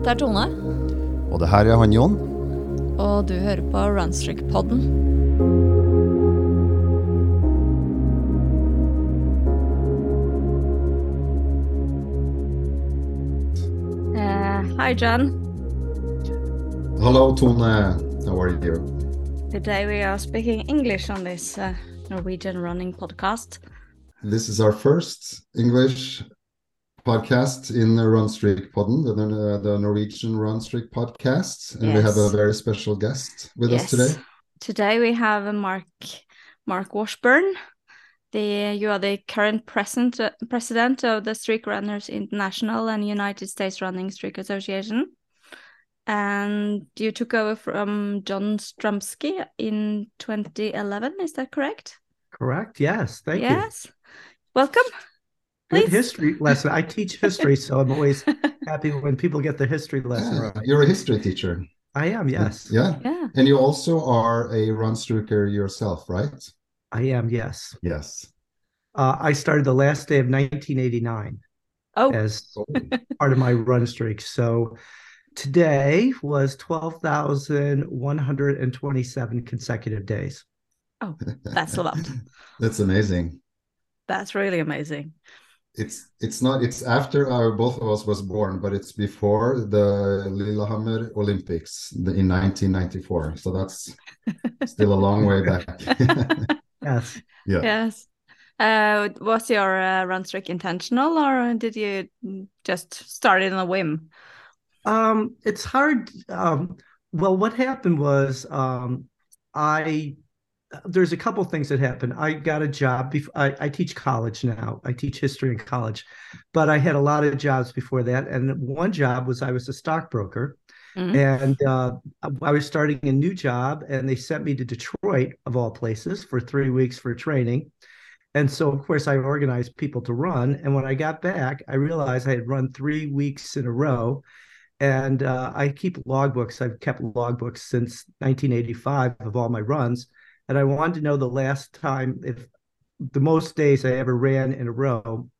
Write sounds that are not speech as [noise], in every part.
Dette er Tone, Og det her er han Jon. og du hører på Runstrick-podden. Uh, hi, John. Hello, Tone. How are you? Today we are speaking English on this uh, Norwegian running podcast. This is our first English podcast in the Run Streak Podden, the, the Norwegian Run Streak podcast. And we have a very special guest with us today. Today we have Mark Mark Washburne. The you are the current present, uh, president of the Streak Runners International and United States Running Streak Association. And you took over from John Strumsky in 2011, is that correct? Correct. Yes. Thank you. yes. Welcome. Good please. history lesson. I teach history, so I'm always [laughs] happy when people get the history lesson Yeah, right. You're a history teacher. I am. Yes. Yeah. Yeah. And you also are a run streaker yourself, right? I am. Yes. Yes. Uh, I started the last day of 1989 Oh, as part of my run streak. So today was 12,127 consecutive days. Oh, that's a lot. [laughs] That's amazing. That's really amazing. It's it's not it's after our both of us was born, but it's before the Lillehammer Olympics in 1994. So that's [laughs] still a long way back. [laughs] Yes. yeah. Yes. Uh, was your uh, run streak intentional or did you just start it on a whim? Um, it's hard. Um, well, what happened was um, I there's a couple things that happened. I got a job. Before, I, I teach college now. I teach history in college, but I had a lot of jobs before that. And one job was I was a stockbroker, Mhm. and uh, I was starting a new job, and they sent me to Detroit of all places for three weeks for training. And so, of course, I organized people to run. And when I got back, I realized I had run three weeks in a row. And uh, I keep logbooks. I've kept logbooks since 1985 of all my runs. And I wanted to know the last time, if the most days I ever ran in a row.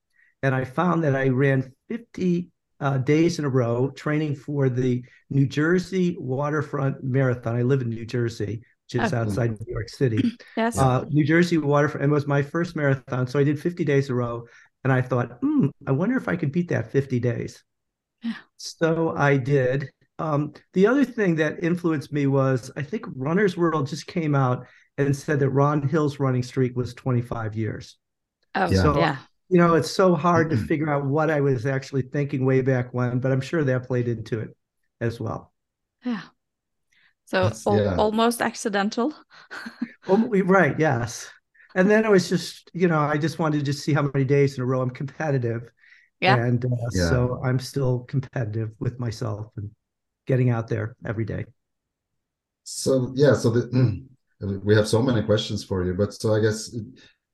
And I found that I ran 50 uh, days in a row training for the New Jersey Waterfront Marathon. I live in New Jersey, which is Oh. outside New York City [clears throat] Yes. uh, New Jersey waterfront. and It was my first marathon, so I did 50 days in a row, and I thought, hmm, I wonder if I could beat that 50 days. Yeah. So I did. Um, the other thing that influenced me was I think Runner's World just came out and said that Ron Hill's running streak was 25 years. oh, Yeah. so, So- yeah. You know, it's so hard to figure out what I was actually thinking way back when, but I'm sure that played into it as well. Yeah. So al- yeah. almost accidental. [laughs] Right, yes. And then it was just, you know, I just wanted to just see how many days in a row I'm competitive. Yeah. And uh, Yeah. so I'm still competitive with myself and getting out there every day. So yeah, so the, we have so many questions for you, but so I guess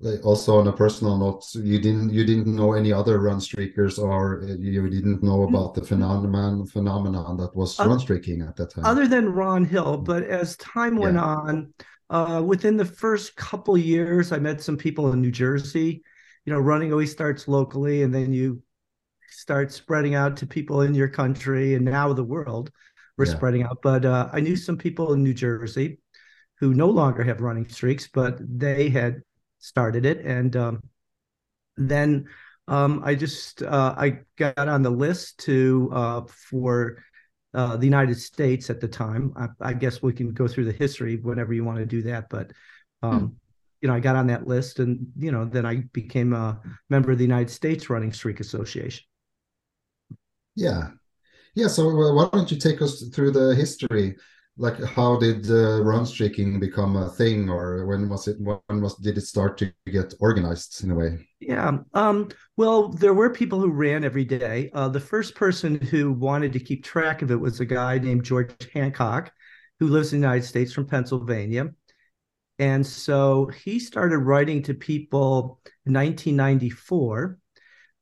like also on a personal note, you didn't you didn't know any other run streakers, or you didn't know about the phenomenon phenomenon that was Uh, run streaking at that time. Other than Ron Hill, but as time went Yeah. on, uh, within the first couple years, I met some people in New Jersey. You know, running always starts locally, and then you start spreading out to people in your country, and now the world. We're Yeah. spreading out. But uh, I knew some people in New Jersey who no longer have running streaks, but they had started it, and um, then um, I just uh, I got on the list to uh, for uh, the United States at the time. I, I guess we can go through the history whenever you want to do that, but um, you know, I got on that list, and you know, then I became a member of the United States Running Streak Association. Yeah, yeah. So uh, why don't you take us through the history? Like, how did uh, run streaking become a thing, or when was it? When was did it start to get organized in a way? Yeah. Um, well, there were people who ran every day. Uh, the first person who wanted to keep track of it was a guy named George Hancock, who lives in the United States from Pennsylvania. And so he started writing to people in 1994.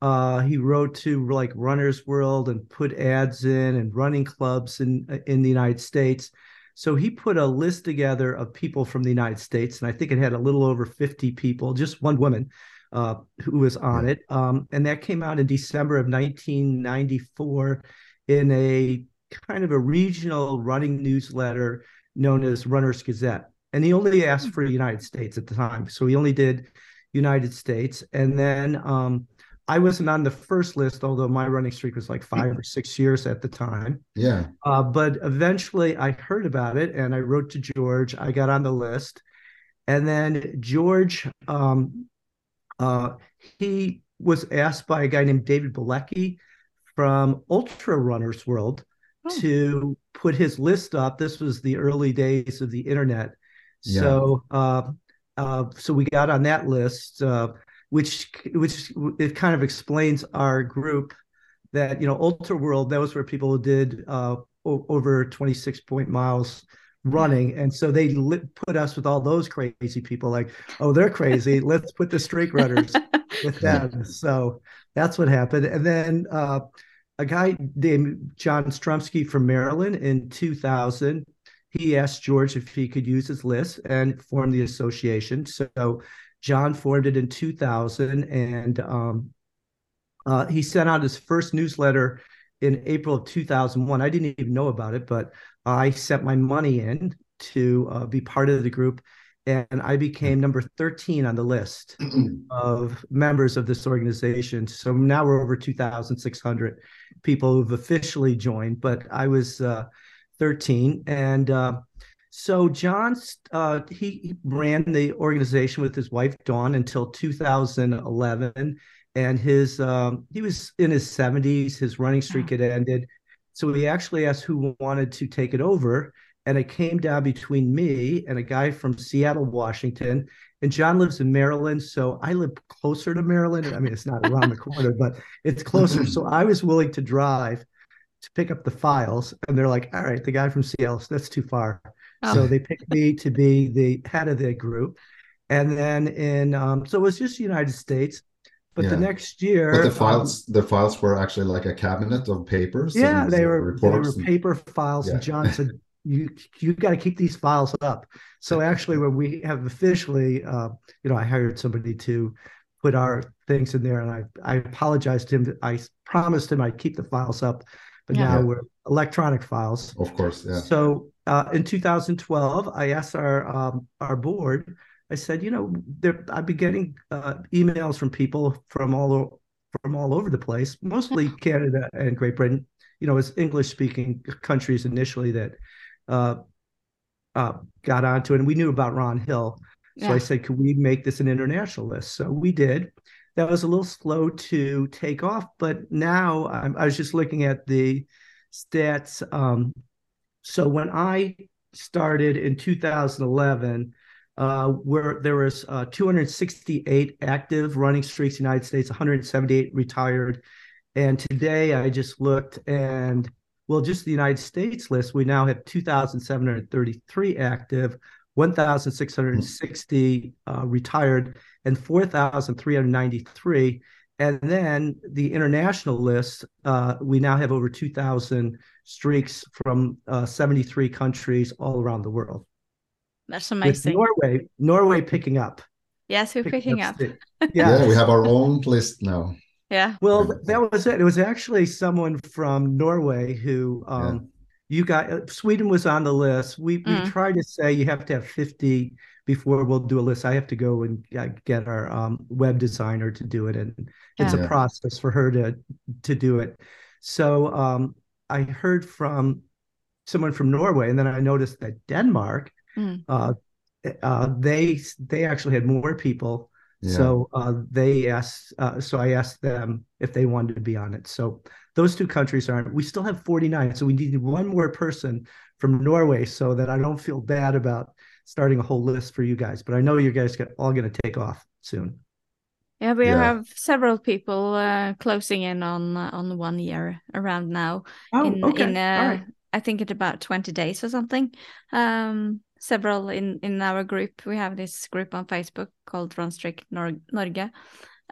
Uh, he wrote to like Runner's World and put ads in and running clubs in in the United States. So he put a list together of people from the United States, and I think it had a little over 50 people, just one woman uh, who was on it. Um, and that came out in December of 1994 in a kind of a regional running newsletter known as Runner's Gazette. And he only asked for the United States at the time. So he only did United States. And then um, I wasn't on the first list, although my running streak was like five or six years at the time. Yeah. Uh, but eventually I heard about it and I wrote to George. I got on the list. And then George, um, uh, he was asked by a guy named David Bilecki from Ultra Runners World oh. to put his list up. This was the early days of the internet. Yeah. So, uh, uh, so we got on that list, uh, which which it kind of explains our group that you know Ultra World. That was where people did uh, over twenty six point miles running. And so they lit, put us with all those crazy people like oh they're crazy. [laughs] Let's put the streak runners with them. So that's what happened. And then uh, a guy named john strumsky from maryland in 2000 he asked george if he could use his list and form the association. So john formed it in 2000 and um, uh, he sent out his first newsletter in april of 2001 i didn't even know about it but I sent my money in to uh, be part of the group, and I became number 13 on the list [clears throat] of members of this organization. So now we're over 2,600 people who've officially joined, but I was uh, 13. And uh, so John, uh, he ran the organization with his wife Dawn until 2011, and his um, he was in his 70s. His running streak had ended. So he actually asked who wanted to take it over. And it came down between me and a guy from Seattle, Washington. And John lives in Maryland. So I live closer to Maryland. I mean, it's not around the corner, but it's closer. So I was willing to drive to pick up the files. And they're like, all right, the guy from Seattle, that's too far. Oh. So they picked me to be the head of the group. And then in, um, so it was just the United States. But yeah. the next year, but the um, files, um, the files were actually like a cabinet of papers. Yeah, they were they were and, paper files. Yeah. And John said, "You you got to keep these files up." So actually, when we have officially, uh, you know, I hired somebody to put our things in there, and I I apologized to him. I promised him I'd keep the files up, but yeah. now we're electronic files. Of course, yeah. So uh, in 2012, I asked our um, our board I said, you know, there I've been getting uh, emails from people from all from all over the place, mostly [laughs] Canada and Great Britain. You know, as English speaking countries initially that uh, uh, got onto it, and we knew about Ron Hill. So yeah. I said, could we make this an international list? So we did. That was a little slow to take off, but now I'm, i was just looking at the stats. Um, so when I started in 2011 uh, where there was uh, 268 active running streaks in the United States, 178 retired. And today I just looked and well, just the United States list, we now have 2,733 active, 1,660 uh, retired, and 4,393. And then the international list, uh, we now have over 2,000 streaks from uh, 73 countries all around the world. That's amazing. With Norway, Norway picking up. Yes, we're picking, picking up. up. [laughs] yeah. yeah, we have our own list now. Yeah. Well, that was it. It was actually someone from Norway who um, yeah. you got. Uh, Sweden was on the list. We mm. we tried to say you have to have fifty before we'll do a list. I have to go and get our um, web designer to do it, and it's a process for her to to do it. So um, I heard from someone from Norway, and then I noticed that Denmark Mm. Uh, uh, they they actually had more people, yeah. so uh, they asked. Uh, so I asked them if they wanted to be on it. So those two countries aren't. We still have forty nine, so we need one more person from Norway, so that I don't feel bad about starting a whole list for you guys. But I know you guys are all going to take off soon. Yeah, we yeah. have several people uh, closing in on on one year around now. Oh, in, okay. In, uh, right. I think it's about twenty days or something. Um, several in in our group. We have this group on Facebook called Run Streak Nor- Norge.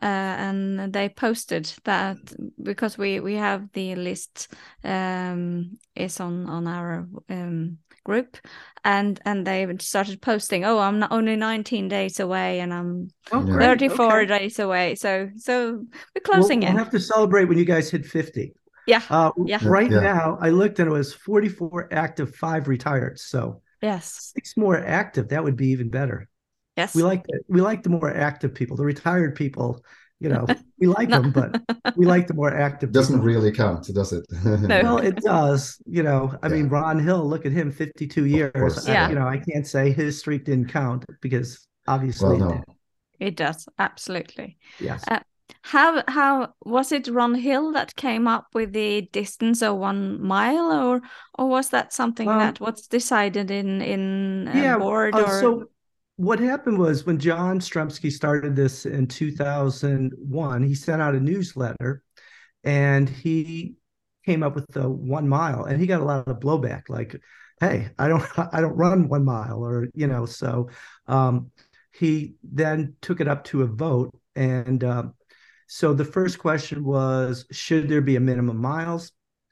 Uh, and they posted that because we we have the list um, is on on our um, group and and they started posting oh i'm not only 19 days away and i'm oh, 34 okay. days away so so we're closing we'll, in we'll have to celebrate when you guys hit 50 Yeah. Uh, Yeah. Right Yeah. now, I looked and it was 44 active, five retired. So Yes. six more active. That would be even better. Yes. We like the, we like the more active people. The retired people, you know, [laughs] we like No. them, but we like the more active. It doesn't people. really count, does it? Well, it does. You know, I mean, Ron Hill. Look at him, 52 years. I- yeah. you know, I can't say his streak didn't count because obviously, well, it no. did. It does. Absolutely. yes. Uh, How how was it Ron Hill that came up with the distance of one mile, or or was that something Um, that was decided in in a yeah, board Uh, or so what happened was when John Strumsky started this in 2001, he sent out a newsletter and he came up with the one mile and he got a lot of blowback like, hey, I don't [laughs] I don't run one mile or you know, so um, he then took it up to a vote and um, so the first question was should there be a minimum miles?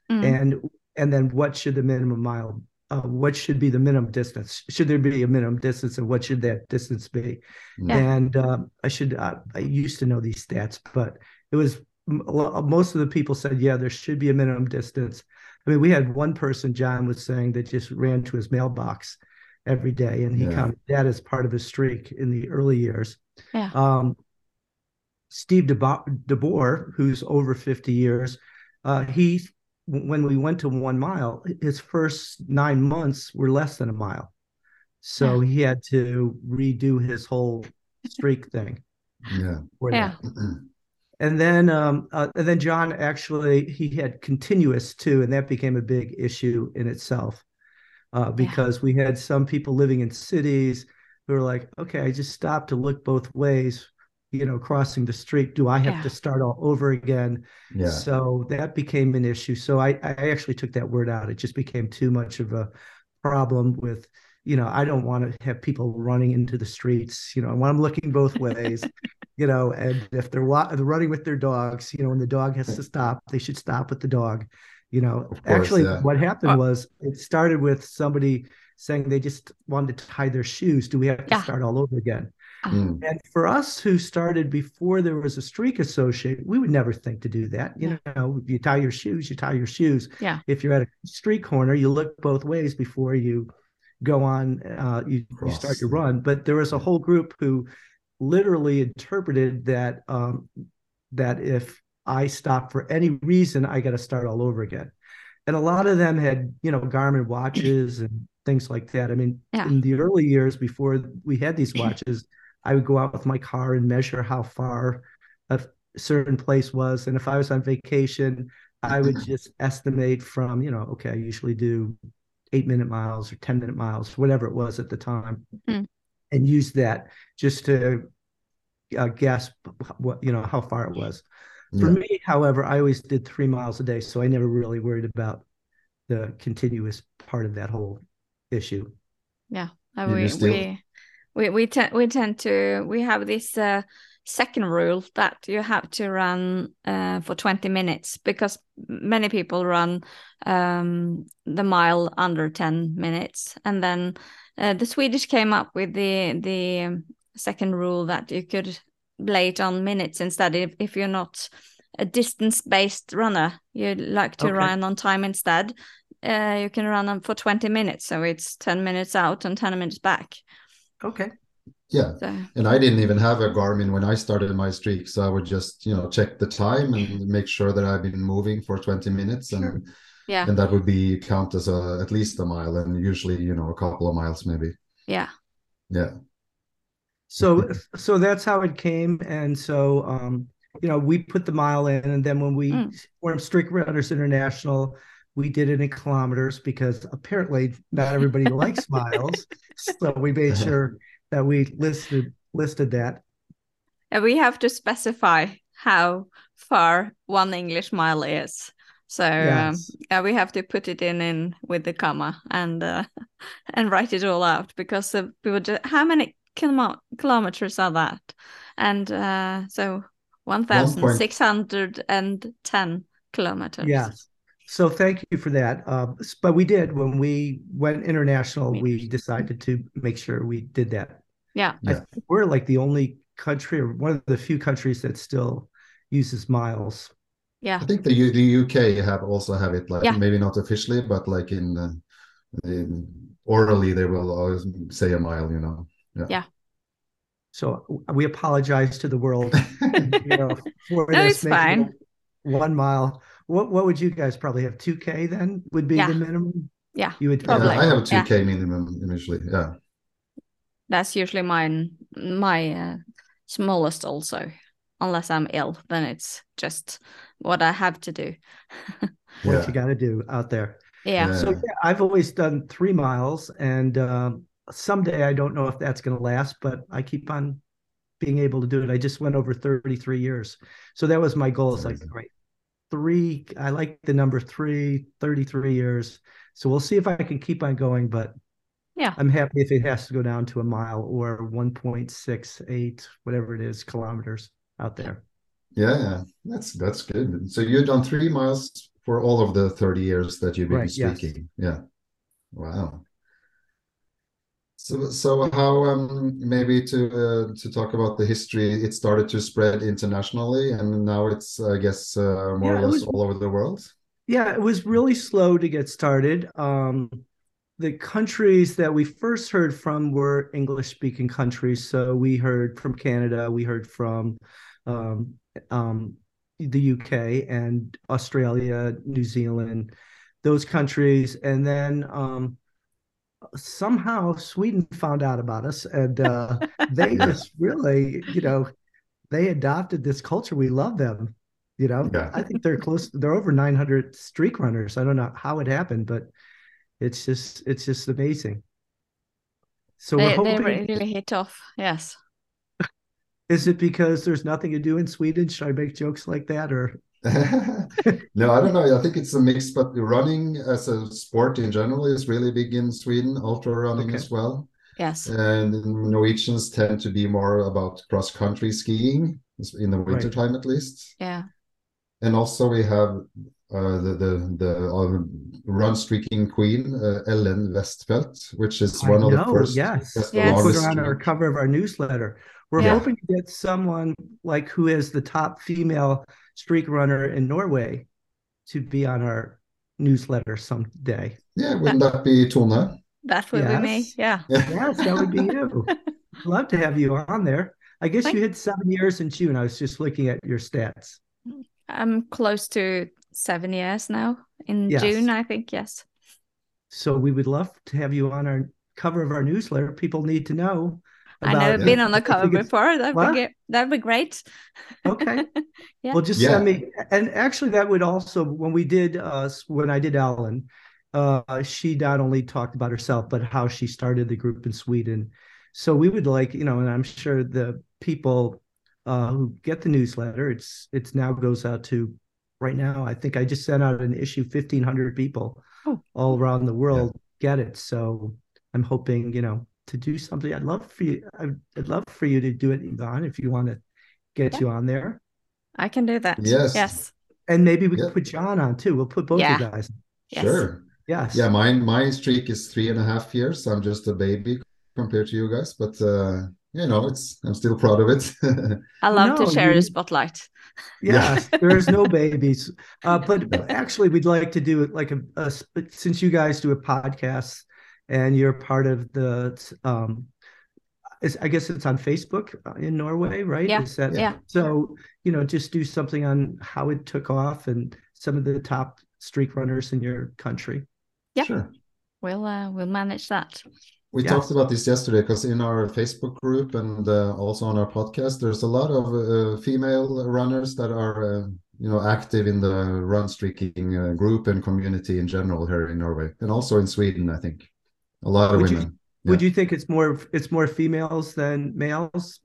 Mm, and and then what should the minimum mile uh, what should be the minimum distance should there be a minimum distance and what should that distance be Yeah. and um, i should uh, i used to know these stats but it was m- a lo- most of the people said yeah there should be a minimum distance i mean we had one person john was saying that just ran to his mailbox every day and he Yeah. counted that as part of his streak in the early years Yeah. um, Steve DeBo- DeBoer, who's over 50 years, uh, he when we went to one mile, his first nine months were less than a mile. So he had to redo his whole streak thing. yeah. Yeah. that. [clears throat] And then um, uh, and then John actually he had continuous too, and that became a big issue in itself. Uh, because we had some people living in cities who were like, okay, I just stopped to look both ways, you know, crossing the street. Do I have Yeah. to start all over again? Yeah. So that became an issue. So I, I actually took that word out. It just became too much of a problem with, you know, I don't want to have people running into the streets, you know, when I'm looking both ways, [laughs] you know, and if they're, wa- they're running with their dogs, you know, when the dog has to stop, they should stop with the dog, you know. Course, actually, yeah. what happened Uh, was it started with somebody saying they just wanted to tie their shoes. Do we have to Yeah. start all over again? Mm. And for us who started before there was a streak associated, we would never think to do that. You know, if you tie your shoes, you tie your shoes. Yeah. If you're at a street corner, you look both ways before you go on, uh, you, you start your run. But there was a whole group who literally interpreted that um, that if I stop for any reason, I got to start all over again. And a lot of them had, you know, Garmin watches and things like that. I mean, Yeah. in the early years before we had these [clears throat] watches, I would go out with my car and measure how far a certain place was. And if I was on vacation, I would [clears throat] just estimate from, you know, okay, I usually do eight minute miles or 10 minute miles, whatever it was at the time, Mm. and use that just to uh, guess what, you know, how far it was. For Yeah. me, however, I always did three miles a day. So I never really worried about the continuous part of that whole issue. Uh, You- we, still- we we we tend we tend to we have this uh, second rule that you have to run uh, for 20 minutes because many people run um, the mile under 10 minutes. And then uh, the Swedish came up with the the second rule that you could it on minutes instead if, if you're not a distance based runner. You like to Okay. run on time instead. Uh, you can run them for 20 minutes so it's 10 minutes out and 10 minutes back Okay. Yeah. so And I didn't even have a Garmin when I started my streak, so I would just, you know, check the time and make sure that I've been moving for 20 minutes, and Sure. yeah and that would be count as a at least a mile, and usually, you know, a couple of miles maybe. yeah Yeah. So so that's how it came. And so um, you know, we put the mile in, and then when we Mm. formed Streak Runners International, we did it in kilometers because apparently not everybody likes miles. [laughs] So we made [laughs] sure that we listed listed that. Uh, we have to specify how far one english mile is so um, Yes. yeah, we have to put it in in with the comma and uh, [laughs] and write it all out because uh, people just, how many kilom- kilometers are that and uh, so 1610 kilometers Yes. So thank you for that. Uh, but we did when we went international, we decided to make sure we did that. yeah I Yeah. think we're like the only country or one of the few countries that still uses miles. Yeah. I think the U- the UK have also have it like Yeah. maybe not officially, but like in, uh, in orally they will always say a mile. You know. Yeah. So we apologize to the world, [laughs] you know, for No, this it's fine. One mile. What what would you guys probably have? Two K then would be Yeah. the minimum. Yeah. You would Yeah, I have a two Yeah. k minimum initially. Yeah. That's usually mine my uh, smallest also. Unless I'm ill, then it's just what I have to do. [laughs] what Yeah. you got to do out there. Yeah. Yeah. So yeah, I've always done three miles, and um, someday I don't know if that's going to last, but I keep on being able to do it. I just went over 33 years, so that was my goal. It's like great three. I like the number three, 33 years. So we'll see if I can keep on going, but Yeah. I'm happy if it has to go down to a mile or 1.68, whatever it is, kilometers out there. Yeah, yeah, that's that's good. So you've done three miles for all of the 30 years that you've been Right, yes. speaking. Yeah. Wow. So so how um maybe to uh, to talk about the history, it started to spread internationally and now it's I guess uh, more Yeah, or less was- all over the world. Yeah, it was really slow to get started. Um, the countries that we first heard from were English speaking countries. So we heard from Canada, we heard from um, um, the UK and Australia, New Zealand, those countries. And then um, somehow Sweden found out about us and uh, they [laughs] just really, you know, they adopted this culture. We love them. You know, Yeah. I think they're close. They're over 900 streak runners. I don't know how it happened, but it's just it's just amazing. So they, we're they really hit off. Yes. [laughs] Is it because there's nothing to do in Sweden? Should I make jokes like that, or [laughs] No, I don't know. I think it's a mix, but running as a sport in general is really big in Sweden, ultra running Okay. as well. Yes. And Norwegians tend to be more about cross country skiing in the winter Right. time at least. Yeah. And also we have uh, the the the uh, run streaking queen uh, Ellen Westfeldt, which is I one of the first yes. best Yes. put her on our cover of our newsletter? We're Yeah. hoping to get someone like who is the top female streak runner in Norway to be on our newsletter someday. Yeah, wouldn't that be Tone? That would be me. Yeah. [laughs] Yes, that would be you. [laughs] Love to have you on there. I guess Thank- you hit seven years in June. I was just looking at your stats. I'm close to seven years now. In Yes. June, I think. Yes. So we would love to have you on our cover of our newsletter. People need to know. I know I've Yeah. been on the I cover before. That'd What? be that'd be great. Okay. [laughs] Yeah. Well, just Yeah. send me. And actually, that would also when we did uh when I did Alan, uh, she not only talked about herself but how she started the group in Sweden. So we would like you know, and I'm sure the people uh, who get the newsletter, it's it's now goes out to right now. I think I just sent out an issue, fifteen hundred people Oh. all around the world get it. So I'm hoping you know to do something. I'd love for you. I'd, I'd love for you to do it, Yvonne, if you want to get Yeah. you on there. I can do that. Yes. Yes. And maybe we Yeah. can put John on too. We'll put both Yeah. you guys. Yes. Sure. Yes. Yeah, mine my streak is three and a half years. I'm just a baby compared to you guys, but uh, you know, it's I'm still proud of it. I love No, to share you- the spotlight. Yes. There's no babies. Uh, but [laughs] actually, we'd like to do it like a, a since you guys do a podcast and you're part of the um, is, I guess it's on Facebook uh, in Norway, right? Yeah. Is that, Yeah. So you know, just do something on how it took off and some of the top streak runners in your country. Yeah. Sure. We'll uh, we'll manage that. We Yes. talked about this yesterday because in our Facebook group and uh, also on our podcast, there's a lot of uh, female runners that are, uh, you know, active in the run streaking uh, group and community in general here in Norway and also in Sweden. I think a lot of Would you- women. Would you think it's more it's more females than males?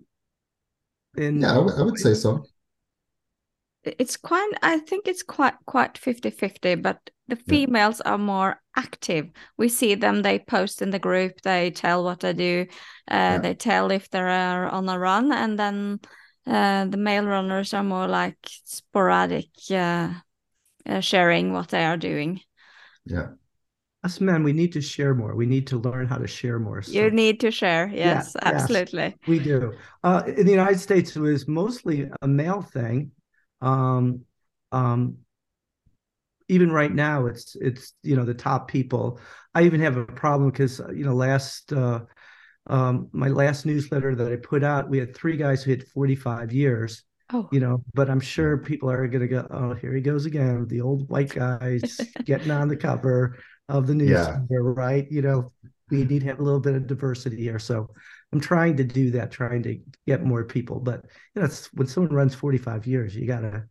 In Yeah, I would- say so. It's quite I think it's quite quite 50-50, but the females are more active. We see them, they post in the group, they tell what they do, uh, Yeah. they tell if they are on a run, and then uh, the male runners are more like sporadic uh, uh, sharing what they are doing. Yeah. Us men, we need to share more. We need to learn how to share more. You need to share. Yes, yes. absolutely. we do. Uh, in the United States, it was mostly a male thing. Um, um, even right now, it's it's you know the top people. I even have a problem because you know last uh, um, my last newsletter that I put out, we had three guys who had 45 years. Oh. You know, but I'm sure people are going to go, oh, here he goes again, the old white guys [laughs] getting on the cover of the news yeah. right? You know, we need to have a little bit of diversity here. So I'm trying to do that, trying to get more people. But you know, it's when someone runs 45 years, you gotta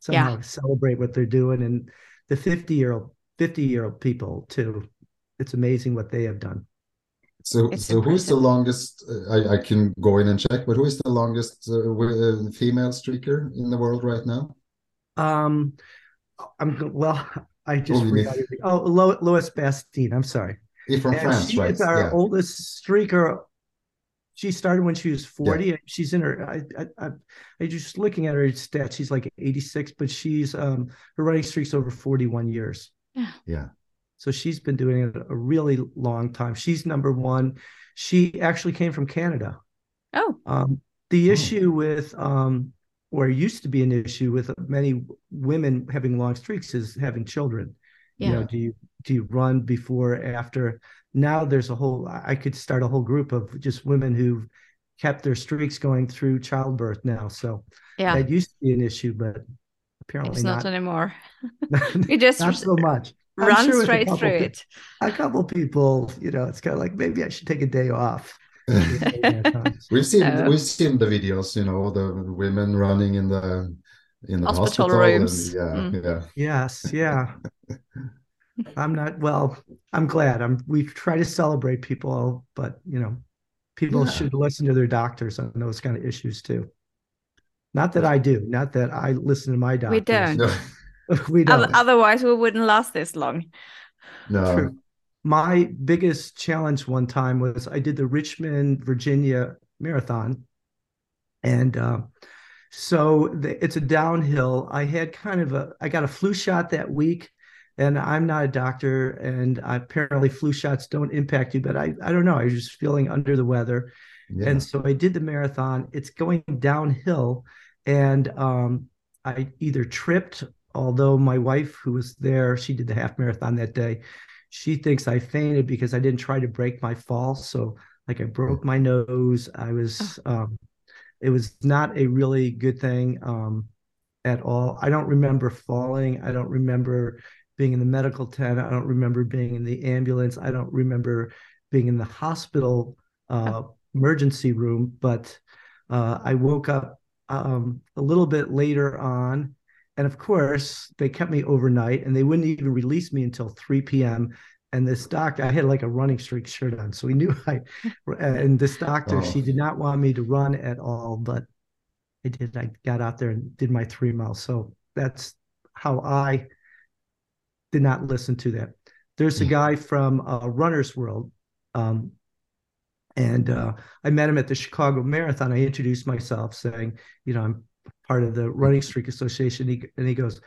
somehow yeah. celebrate what they're doing. And the 50 year old, 50 year old people too. It's amazing what they have done. So, it's so who's the longest? Uh, I, I can go in and check, but who is the longest uh, uh, female streaker in the world right now? Um, I'm well. I just oh, forgot. Oh, Lois Bastine. I'm sorry. You're from and France, she right? Is our yeah. oldest streaker. She started when she was 40. Yeah. She's in her. I, I, I, I just looking at her stats. She's like 86, but she's um her running streak's over 41 years. Yeah. Yeah. So she's been doing it a really long time. She's number one. She actually came from Canada. Oh. Um, the oh. issue with um, or used to be an issue with many women having long streaks is having children. Yeah. You know, do you do you run before, after? Now there's a whole. I could start a whole group of just women who've kept their streaks going through childbirth now. So yeah, that used to be an issue, but apparently it's not, not anymore. [laughs] you just not so much run sure straight through it. A couple people, you know, it's kind of like maybe I should take a day off. [laughs] we've seen uh, we've seen the videos, you know, the women running in the in the hospital, hospital rooms. And, yeah, mm. yeah. Yes, yeah. [laughs] I'm not well. I'm glad. I'm. We try to celebrate people, but you know, people yeah. should listen to their doctors on those kind of issues too. Not that I do. Not that I listen to my doctors. [laughs] We don't. No. we don't. Otherwise, we wouldn't last this long. No. True. My biggest challenge one time was I did the Richmond, Virginia marathon, and uh, so the, it's a downhill. I had kind of a. I got a flu shot that week and I'm not a doctor, and apparently flu shots don't impact you, but I, I don't know. I was just feeling under the weather. Yeah. And so I did the marathon. It's going downhill, and um, I either tripped, although my wife, who was there, she did the half marathon that day. She thinks I fainted because I didn't try to break my fall. So, like, I broke my nose. I was, oh. um, it was not a really good thing um, at all. I don't remember falling. I don't remember being in the medical tent. I don't remember being in the ambulance. I don't remember being in the hospital uh, emergency room. But uh, I woke up um, a little bit later on. And of course, they kept me overnight and they wouldn't even release me until 3 p.m. And this doctor, I had like a running streak shirt on. So he knew [laughs] I, and this doctor, oh. she did not want me to run at all. But I did. I got out there and did my three miles. So that's how I did not listen to that. There's a hmm. guy from uh, Runner's World, um, and uh, I met him at the Chicago Marathon. I introduced myself, saying, you know, I'm part of the Running Streak Association. He, and he goes,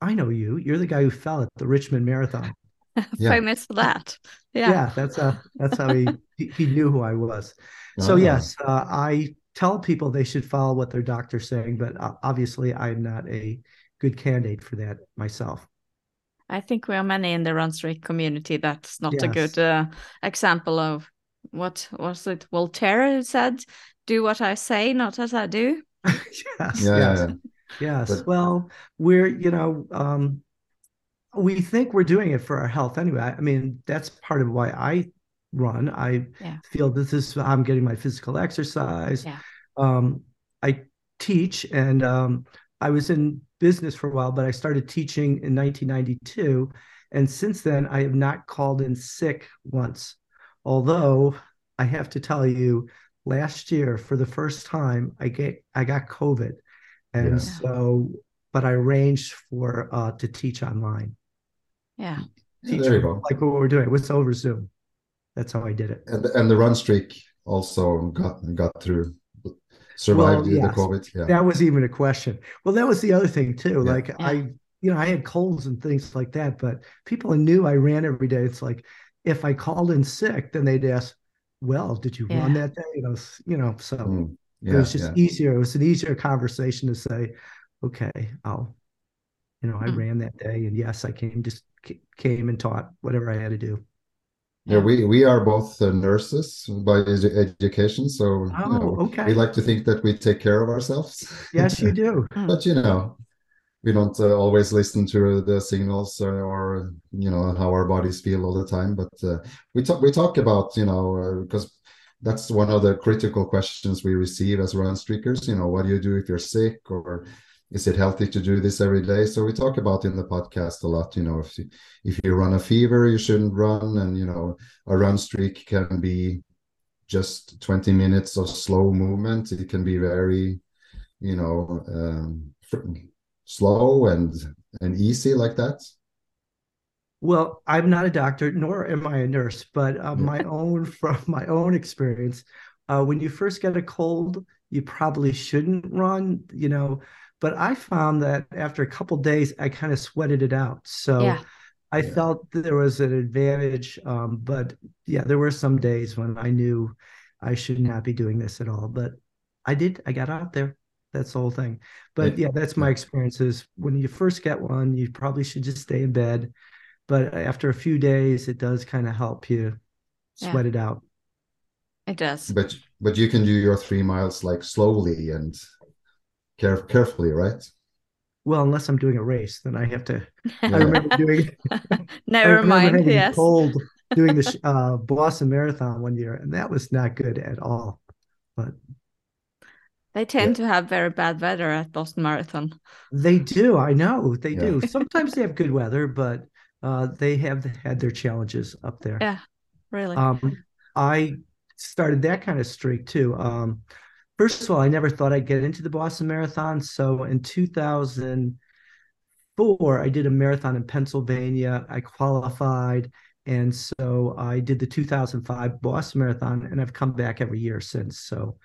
I know you. You're the guy who fell at the Richmond Marathon. [laughs] yeah. Famous for that. Yeah. Yeah, that's how that's how he [laughs] he knew who I was. So yes, uh, I tell people they should follow what their doctor's saying, but uh, obviously I'm not a good candidate for that myself. I think we are many in the run streak community. That's not yes. a good uh, example of what was it Voltaire said, "Do what I say, not as I do." [laughs] yes, yeah, yes, yes. But... Well, we're you know um, we think we're doing it for our health anyway. I mean, that's part of why I run. I yeah. feel this is I'm getting my physical exercise. Yeah. Um, I teach, and um, I was in business for a while, but I started teaching in 1992. And since then, I have not called in sick once. Although I have to tell you, last year for the first time, I get I got COVID, and yeah. so but I arranged for uh, to teach online. Yeah, teach there you go. Like what we're doing, it's over Zoom. That's how I did it. And and the run streak also got got through survived well, yes. the COVID. Yeah. That was even a question. Well, that was the other thing too. Yeah. Like yeah. I, you know, I had colds and things like that, but people knew I ran every day. It's like if I called in sick, then they'd ask, "Well, did you run that day?" You know, you know. So mm. it was just easier. It was an easier conversation to say, "Okay, I'll you know, I mm. ran that day, and yes, I came just came and taught whatever I had to do. Yeah, we we are both uh, nurses by education, so oh, you know, okay. we like to think that we take care of ourselves. Yes, you do. [laughs] but you know, we don't uh, always listen to the signals or, or, you know how our bodies feel all the time. But uh, we talk we talk about you know because uh, that's one of the critical questions we receive as run streakers. You know, what do you do if you're sick or is it healthy to do this every day so we talk about in the podcast a lot you know if you, if you run a fever you shouldn't run and you know a run streak can be just 20 minutes of slow movement it can be very you know um, slow and and easy like that well i'm not a doctor nor am i a nurse but uh, my own [laughs] from my own experience uh, when you first get a cold you probably shouldn't run you know but I found that after a couple days, I kind of sweated it out. So yeah. I yeah. felt there was an advantage. Um, but yeah, there were some days when I knew I should not be doing this at all. But I did. I got out there. That's the whole thing. But yeah, that's my experiences. When you first get one, you probably should just stay in bed. But after a few days, it does kind of help you sweat yeah. it out. It does. But but you can do your three miles like slowly and care- carefully, right? Well, unless I'm doing a race, then I have to. Yeah. [laughs] I remember doing. Never remember mind. Yes. Cold doing the uh, Boston Marathon one year, and that was not good at all. But they tend yeah. to have very bad weather at Boston Marathon. They do. I know they yeah. do. [laughs] Sometimes they have good weather, but uh, they have had their challenges up there. Yeah, really. Um, I started that kind of streak too. Um, first of all, I never thought I'd get into the Boston Marathon. So in 2004, I did a marathon in Pennsylvania. I qualified. And so I did the 2005 Boston Marathon, and I've come back every year since. So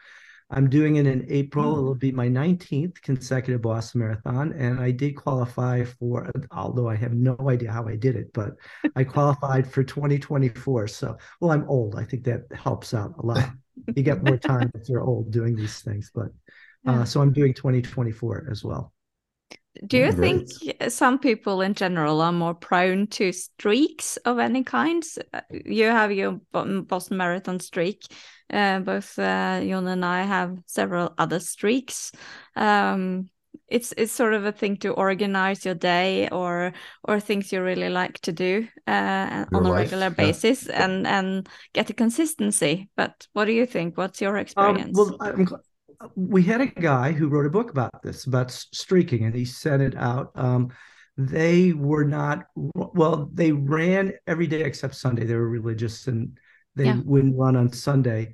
I'm doing it in April. Oh. It'll be my 19th consecutive Boston Marathon. And I did qualify for, although I have no idea how I did it, but I [laughs] qualified for 2024. So, well, I'm old. I think that helps out a lot you get more [laughs] time if you're old doing these things. But uh, so I'm doing 2024 as well. Do you think some people in general are more prone to streaks of any kind? You have your Boston Marathon streak. Uh, both uh, Jon and I have several other streaks. Um, it's it's sort of a thing to organize your day or or things you really like to do uh, on a regular basis yeah. and and get a consistency but what do you think what's your um, experience um, well we had a guy who wrote a book about this about streaking and he sent it out um, they were not well they ran every day except sunday they were religious and they yeah. wouldn't run on sunday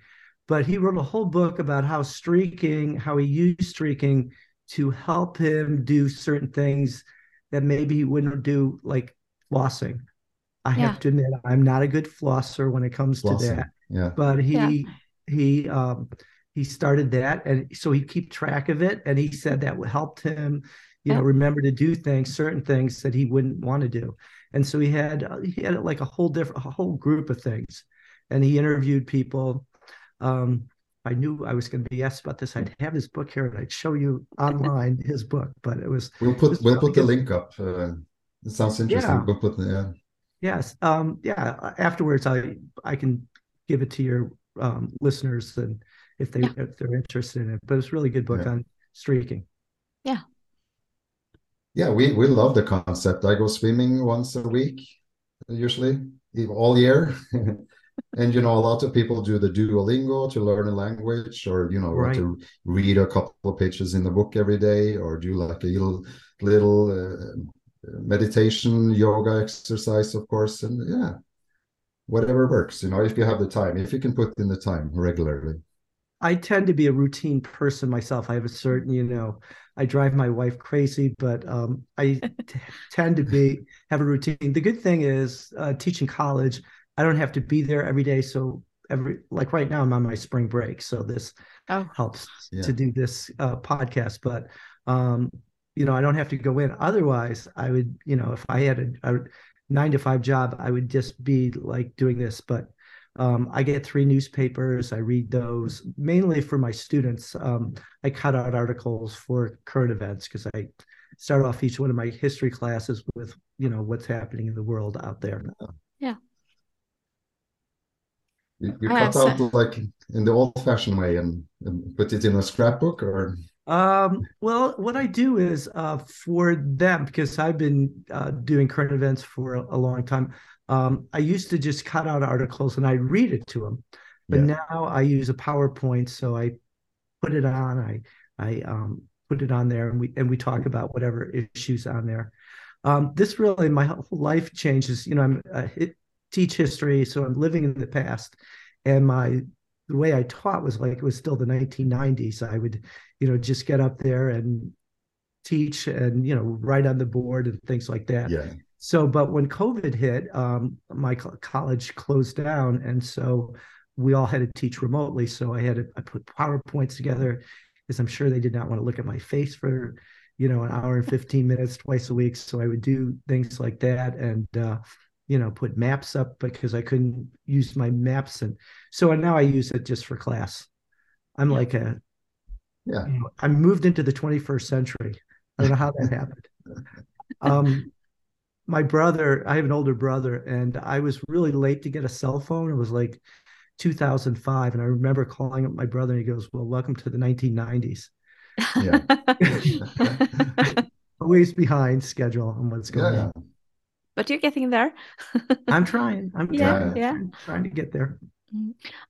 but he wrote a whole book about how streaking how he used streaking to help him do certain things that maybe he wouldn't do, like flossing. I yeah. have to admit, I'm not a good flosser when it comes flossing. to that. Yeah. But he yeah. he um he started that, and so he keep track of it, and he said that helped him, you know, remember to do things, certain things that he wouldn't want to do, and so he had he had like a whole different a whole group of things, and he interviewed people. Um, I knew I was going to be asked about this, I'd have his book here and I'd show you online his book. But it was we'll put we'll put the link up. Uh, it sounds interesting. Yeah. We'll put the, yeah. Yes. Um, yeah. Afterwards, I I can give it to your um, listeners and if they yeah. if they're interested in it. But it's a really good book yeah. on streaking. Yeah. Yeah, we we love the concept. I go swimming once a week, usually all year. [laughs] and you know a lot of people do the duolingo to learn a language or you know right. to read a couple of pages in the book every day or do like a little little uh, meditation yoga exercise of course and yeah whatever works you know if you have the time if you can put in the time regularly i tend to be a routine person myself i have a certain you know i drive my wife crazy but um, I t- tend to be have a routine the good thing is uh, teaching college I don't have to be there every day. So every like right now I'm on my spring break, so this oh. helps yeah. to do this uh, podcast. But um, you know, I don't have to go in. Otherwise, I would, you know, if I had a, a nine to five job, I would just be like doing this. But um, I get three newspapers. I read those mainly for my students. Um, I cut out articles for current events because I start off each one of my history classes with you know what's happening in the world out there. Yeah. You, you cut have out like in the old-fashioned way and, and put it in a scrapbook, or Um, well, what I do is uh, for them because I've been uh, doing current events for a, a long time. Um, I used to just cut out articles and I read it to them, but Yeah. now I use a PowerPoint, so I put it on. I I um, put it on there, and we and we talk about whatever issues on there. Um, this really my whole life changes. You know, I'm I teach history, so I'm living in the past, and my the way I taught was like it was still the 1990s. I would, you know, just get up there and teach and you know write on the board and things like that. yeah, So, but when COVID hit, um, my co- college closed down, and so we all had to teach remotely. So I had to I put PowerPoints together because I'm sure they did not want to look at my face for, you know, an hour and 15 minutes twice a week. So I would do things like that and uh, you know, put maps up because I couldn't use my maps. And so now I use it just for class. I'm Yeah. like a yeah. you know, I moved into the 21st century. I don't know how that happened. [laughs] Um, my brother, I have an older brother, and I was really late to get a cell phone. It was like 2005, and I remember calling up my brother, and he goes, "Well, welcome to the 1990s." Yeah. [laughs] Always behind schedule on what's going Yeah, on. but you're getting there. [laughs] I'm trying. I'm Yeah, trying, yeah. trying, trying to get there.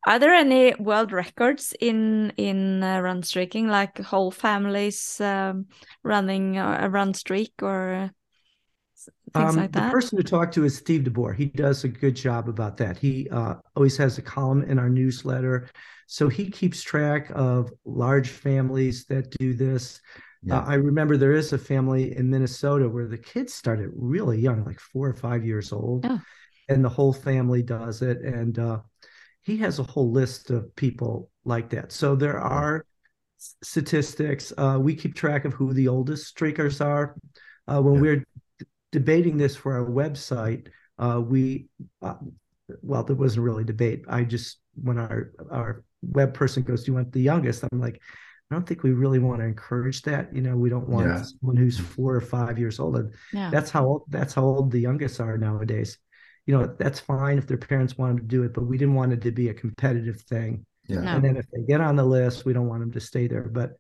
Are there any world records in in uh, run streaking, like whole families um, running a a run streak or uh, s- things Um, like the person to talk to is Steve DeBoer. He does a good job about that. He uh, always has a column in our newsletter. So he keeps track of large families that do this. yeah, Uh, I remember there is a family in Minnesota where the kids started really young, like four or five years old, Oh. and the whole family does it. And uh, he has a whole list of people like that. So there are statistics. Uh, we keep track of who the oldest streakers are. Uh, when Yeah. we're d- debating this for our website, uh, we uh, well, there wasn't really debate. I just when our our web person goes, "Do you want the youngest?" I'm like, I don't think we really want to encourage that. You know, we don't want Yeah. someone who's four or five years old. And Yeah. that's how old, that's how old the youngest are nowadays. You know, that's fine if their parents wanted to do it, but we didn't want it to be a competitive thing. yeah. No. And then if they get on the list, we don't want them to stay there. But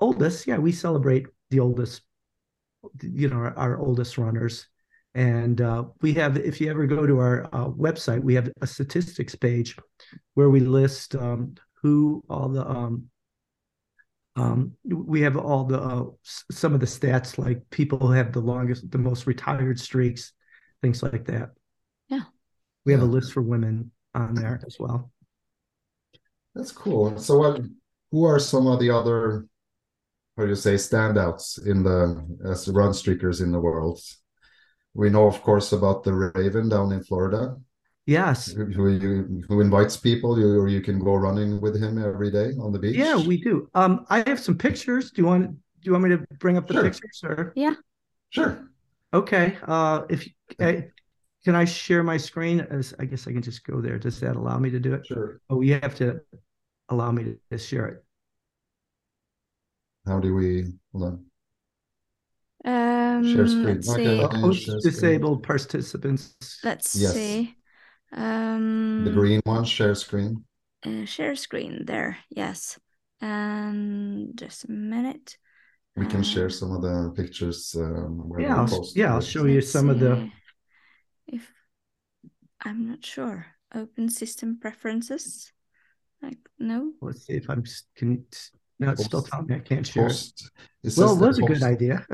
oldest, yeah, we celebrate the oldest, you know, our, our oldest runners. And uh, we have, if you ever go to our uh, website, we have a statistics page where we list um, who all the, um, um, we have all the, uh, some of the stats, like people who have the longest, the most retired streaks, things like that. Yeah. We have a list for women on there as well. That's cool. So, what? Who are some of the other, how do you say, standouts in the as run streakers in the world? We know, of course, about the Raven down in Florida, Yes. who who, you, who invites people, you, or you can go running with him every day on the beach. Yeah, we do. Um, I have some pictures. Do you want do you want me to bring up the Sure. pictures or Sure. okay. Uh if uh, can I share my screen? As I guess I can just go there. Does that allow me to do it? Sure. Oh, you have to allow me to, to share it. How do we? Hold on. Um, Share screen. let's Okay, see. okay. Host share screen. disabled participants. Let's Yes. see. Um, The green one, share screen. uh, share screen there. Yes. And just a minute. We can share Uh, some of the pictures. Um, where Yeah, I'll, post yeah, I'll it. show you Let's some of the see If I'm not sure. Open system preferences. Like no. let's see if I'm s- can no, it's still Post- telling me I can't share it. Post. It Well, it that was a good idea.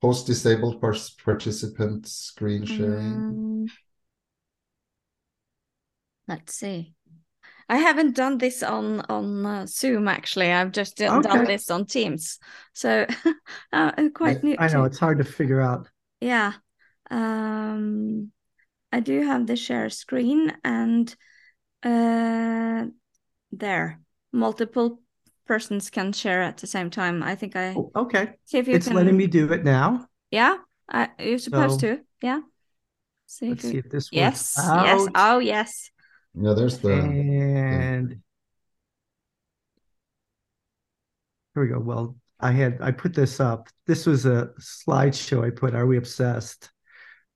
Post disabled par- participant screen sharing. Um, let's see. I haven't done this on on uh, Zoom actually. I've just done Okay. this on Teams, so [laughs] uh, I'm quite new. I know it's hard to figure out. Yeah. Um, I do have the share screen and uh, there multiple persons can share at the same time. I think I Oh, okay. see if you It's can. letting me do it now. Yeah, I, you're supposed So, to. Yeah. See Let's see you... if this works Yes. Yes. out. Oh, yes. No, there's the. And here we go. Well, I had I put this up. This was a slideshow I put. Are we obsessed?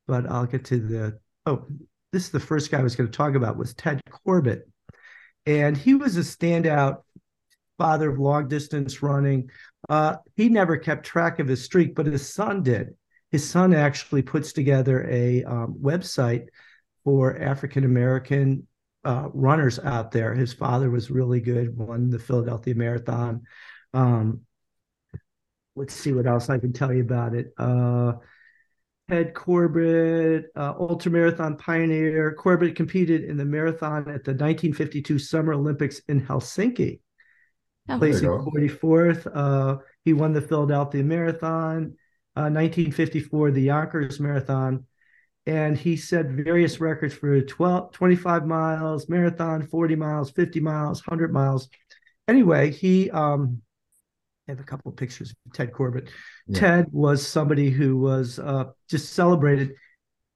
But I'll get to the. Oh, this is the first guy I was going to talk about was Ted Corbitt, and he was a standout father of long distance running. Uh, he never kept track of his streak, but his son did. His son actually puts together a um, website for African American uh, runners out there. His father was really good, won the Philadelphia Marathon. Um, let's see what else I can tell you about it. Uh, Ted Corbitt, uh, ultramarathon pioneer. Corbitt competed in the marathon at the 1952 Summer Olympics in Helsinki, oh, placing 44th. Uh, he won the Philadelphia Marathon, uh, 1954, the Yonkers Marathon, and he set various records for 12, 25 miles, marathon, 40 miles, 50 miles, 100 miles. Anyway, he um, I have a couple of pictures of Ted Corbitt. Yeah. Ted was somebody who was uh, just celebrated.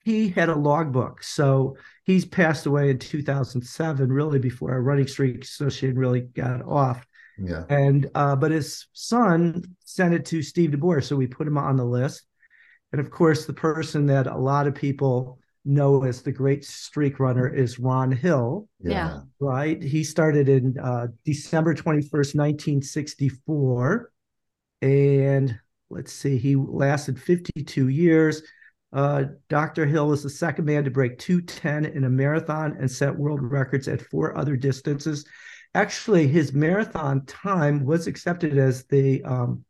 He had a logbook. So he's passed away in 2007, really before our running streak association really got off. Yeah. And uh, but his son sent it to Steve DeBoer, so we put him on the list. And of course, the person that a lot of people know as the great streak runner is Ron Hill. Yeah. Right. He started in uh, December 21st, 1964. And let's see, he lasted 52 years. Uh, Dr. Hill was the second man to break 210 in a marathon and set world records at four other distances. Actually, his marathon time was accepted as the um,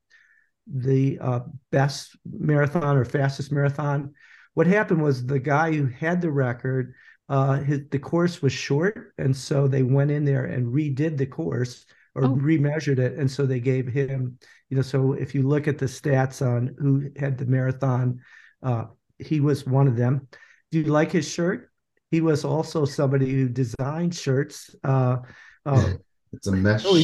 the uh, best marathon or fastest marathon what happened was the guy who had the record, uh, his, the course was short, and so they went in there and redid the course or oh. remeasured it, and so they gave him, you know. So if you look at the stats on who had the marathon, uh, he was one of them. Do you like his shirt? He was also somebody who designed shirts. Uh, uh, [laughs] it's a mesh. Oh,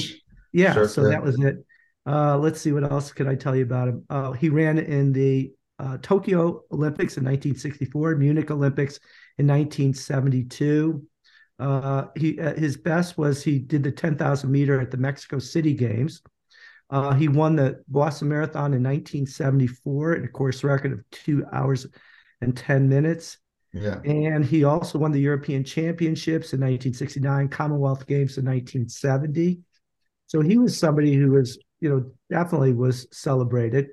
yeah, so that was it. Uh, let's see what else can I tell you about him. Uh, he ran in the uh, Tokyo Olympics in 1964, Munich Olympics in 1972. Uh, he uh, his best was he did the 10,000 meter at the Mexico City Games. Uh, he won the Boston Marathon in 1974 in a course record of two hours and 10 minutes. Yeah. And he also won the European Championships in 1969, Commonwealth Games in 1970. So he was somebody who was, you know, definitely was celebrated.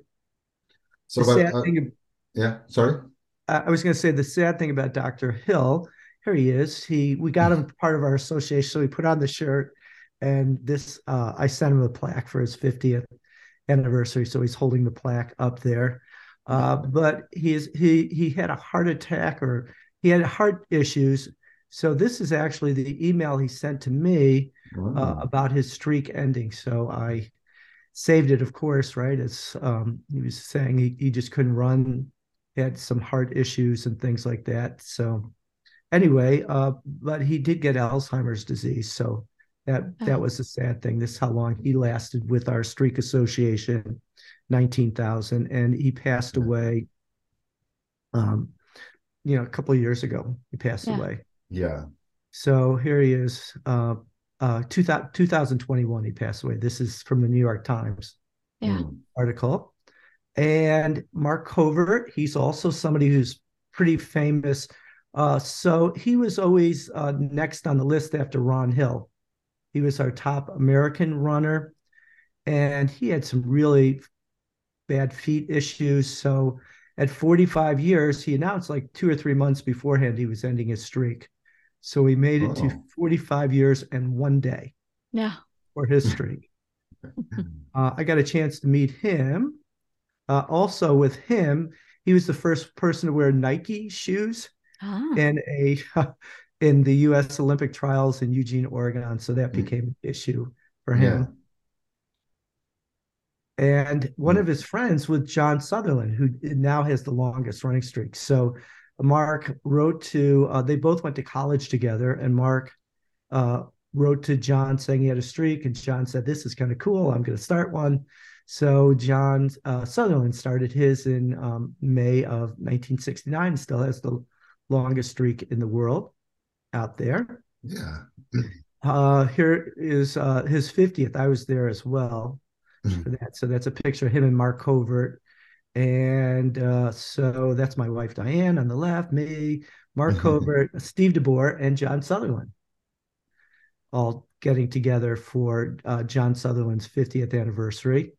So, but, uh, thing, yeah, sorry. I was going to say the sad thing about Dr. Hill. Here he is. He we got him [laughs] part of our association, so he put on the shirt, and this uh, I sent him a plaque for his 50th anniversary, so he's holding the plaque up there. Uh, but he's he he had a heart attack or he had heart issues. So this is actually the email he sent to me uh, about his streak ending. So I saved it, of course, right? As um, he was saying, he, he just couldn't run, he had some heart issues and things like that. So, anyway, uh, but he did get Alzheimer's disease. So, that that oh. was a sad thing. This is how long he lasted with our streak association, nineteen thousand, and he passed away. Um, you know, a couple of years ago, he passed yeah. away. Yeah. So here he is, uh, uh, 2000, 2021, he passed away. This is from the New York Times yeah. article. And Mark Covert, he's also somebody who's pretty famous. Uh, so he was always uh, next on the list after Ron Hill. He was our top American runner, and he had some really bad feet issues. So at 45 years, he announced like two or three months beforehand he was ending his streak. So he made it oh. to 45 years and one day. Yeah. For his streak. [laughs] uh, I got a chance to meet him. Uh, also, with him, he was the first person to wear Nike shoes ah. in a [laughs] in the U.S. Olympic trials in Eugene, Oregon. So that hmm. became an issue for him. Yeah. And one of his friends was John Sutherland, who now has the longest running streak. So Mark wrote to, uh, they both went to college together, and Mark uh, wrote to John saying he had a streak, and John said, This is kind of cool. I'm going to start one. So John uh, Sutherland started his in um, May of 1969, still has the longest streak in the world out there. Yeah. Uh, here is uh, his 50th. I was there as well. for that. So that's a picture of him and Mark Covert. And uh, so that's my wife Diane on the left, me, Mark Covert, Steve DeBoer, and John Sutherland, all getting together for uh, John Sutherland's 50th anniversary.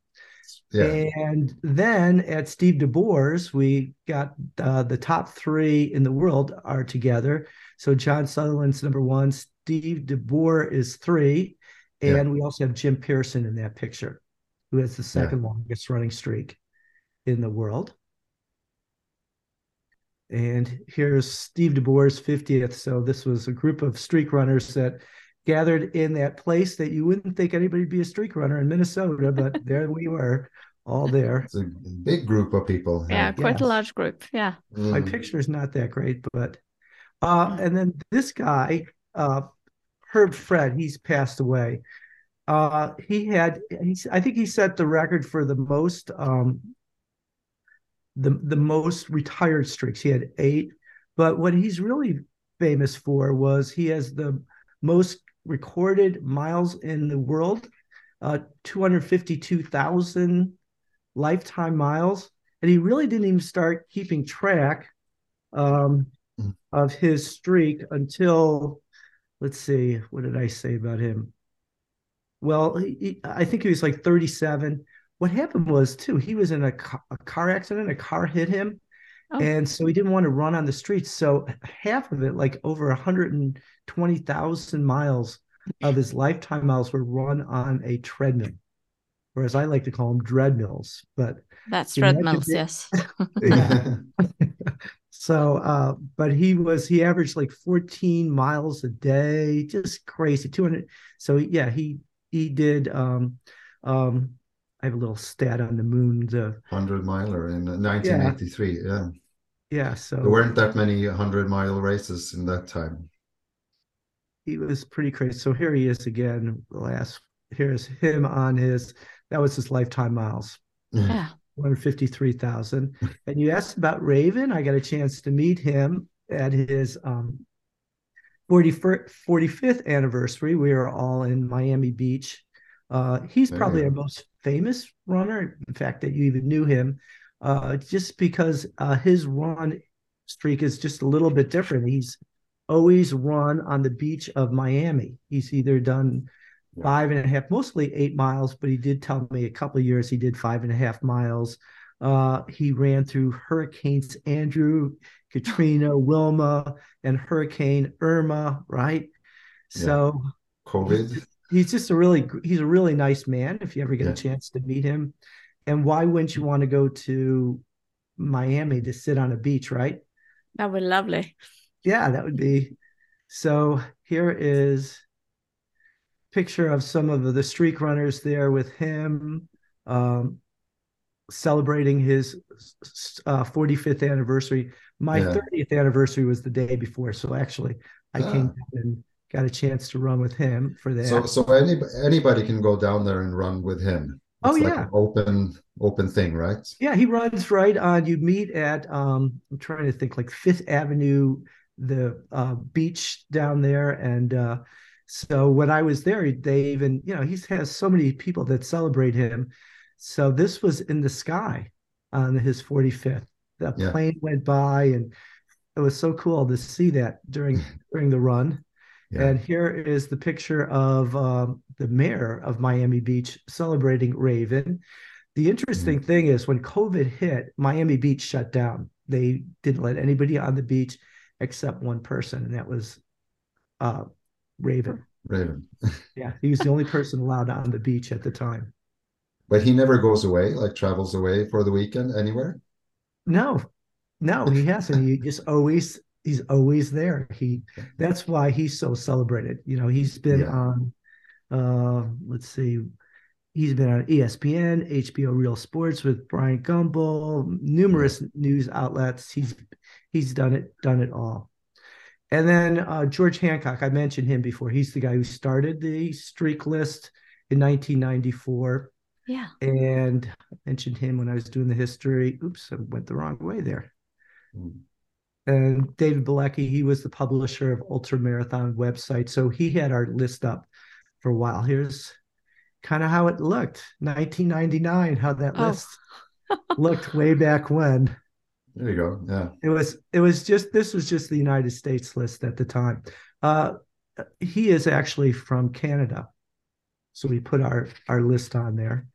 Yeah. And then at Steve DeBoer's, we got uh, the top three in the world are together. So John Sutherland's number one, Steve DeBoer is three, and yeah. we also have Jim Pearson in that picture, who has the second yeah. longest running streak in the world. And here's Steve DeBoer's 50th. So this was a group of streak runners that gathered in that place that you wouldn't think anybody'd be a streak runner in Minnesota, but [laughs] there we were, all there. It's a big group of people. Yeah, quite a large group. Yeah. Mm. My picture is not that great, but uh, and then this guy, uh, Herb Fred, he's passed away. Uh, he had, he's, I think he set the record for the most, um, the the most retired streaks. He had eight, but what he's really famous for was he has the most recorded miles in the world, uh, 252,000 lifetime miles. And he really didn't even start keeping track um. Of his streak until, let's see, what did I say about him? Well, he, I think he was like 37. What happened was, too, he was in a, a car accident, a car hit him. Oh. And so he didn't want to run on the streets. So half of it, like over 120,000 miles of his lifetime miles, were run on a treadmill, whereas I like to call them dreadmills. But that's treadmills, yes. [laughs] [laughs] [laughs] so, uh, but he was he averaged like 14 miles a day, just crazy. 200. So yeah, he he did. Um, um, I have a little stat on the moon. The hundred miler in 1983. Yeah. yeah. Yeah. So there weren't that many hundred mile races in that time. He was pretty crazy. So here he is again. Last here's him on his that was his lifetime miles. Yeah. 153,000. and you asked about Raven. I got a chance to meet him at his um 45th anniversary. We were all in Miami Beach. Uh, he's probably our most famous runner. In fact, that you even knew him, uh, just because uh, his run streak is just a little bit different. He's always run on the beach of Miami. He's either done five and a half, mostly eight miles, but he did tell me a couple of years he did five and a half miles. Uh, he ran through Hurricanes Andrew, Katrina, [laughs] Wilma, and Hurricane Irma, right? Yeah. So COVID he's just a really he's a really nice man if you ever get yeah. a chance to meet him and why wouldn't you want to go to miami to sit on a beach right that would be lovely yeah that would be so here is picture of some of the streak runners there with him um, celebrating his uh, 45th anniversary my yeah. 30th anniversary was the day before so actually i came ah. and got a chance to run with him for that. So, so any, anybody can go down there and run with him. Oh, it's oh yeah, open open thing, right? Yeah, he runs right on. You meet at um, I'm trying to think like Fifth Avenue, the uh, beach down there, and uh, so when I was there, they even you know he has so many people that celebrate him. So this was in the sky on his 45th. The yeah. plane went by, and it was so cool to see that during [laughs] during the run. Yeah. And here is the picture of um, the mayor of Miami Beach celebrating Raven. The interesting mm-hmm. thing is when COVID hit, Miami Beach shut down. They didn't let anybody on the beach except one person, and that was uh, Raven. Raven. [laughs] yeah, he was the only person allowed on the beach at the time. But he never goes away, like travels away for the weekend anywhere. No, no, he hasn't. He just always he's always there. He that's why he's so celebrated. You know, he's been yeah. on uh let's see, he's been on ESPN, HBO Real Sports with Bryant Gumbel, numerous news outlets. He's he's done it, done it all. And then uh, George Hancock, I mentioned him before. He's the guy who started the streak list in 1994. Yeah. And I mentioned him when I was doing the history. Oops, I went the wrong way there. Mm and David Bilecki, he was the publisher of Ultra Marathon website. So he had our list up for a while. Here's kind of how it looked 1999 how that Oh. list looked way back when There you go. Yeah. it was it was just this was just the united states list at the time uh he is actually from canada so we put our our list on there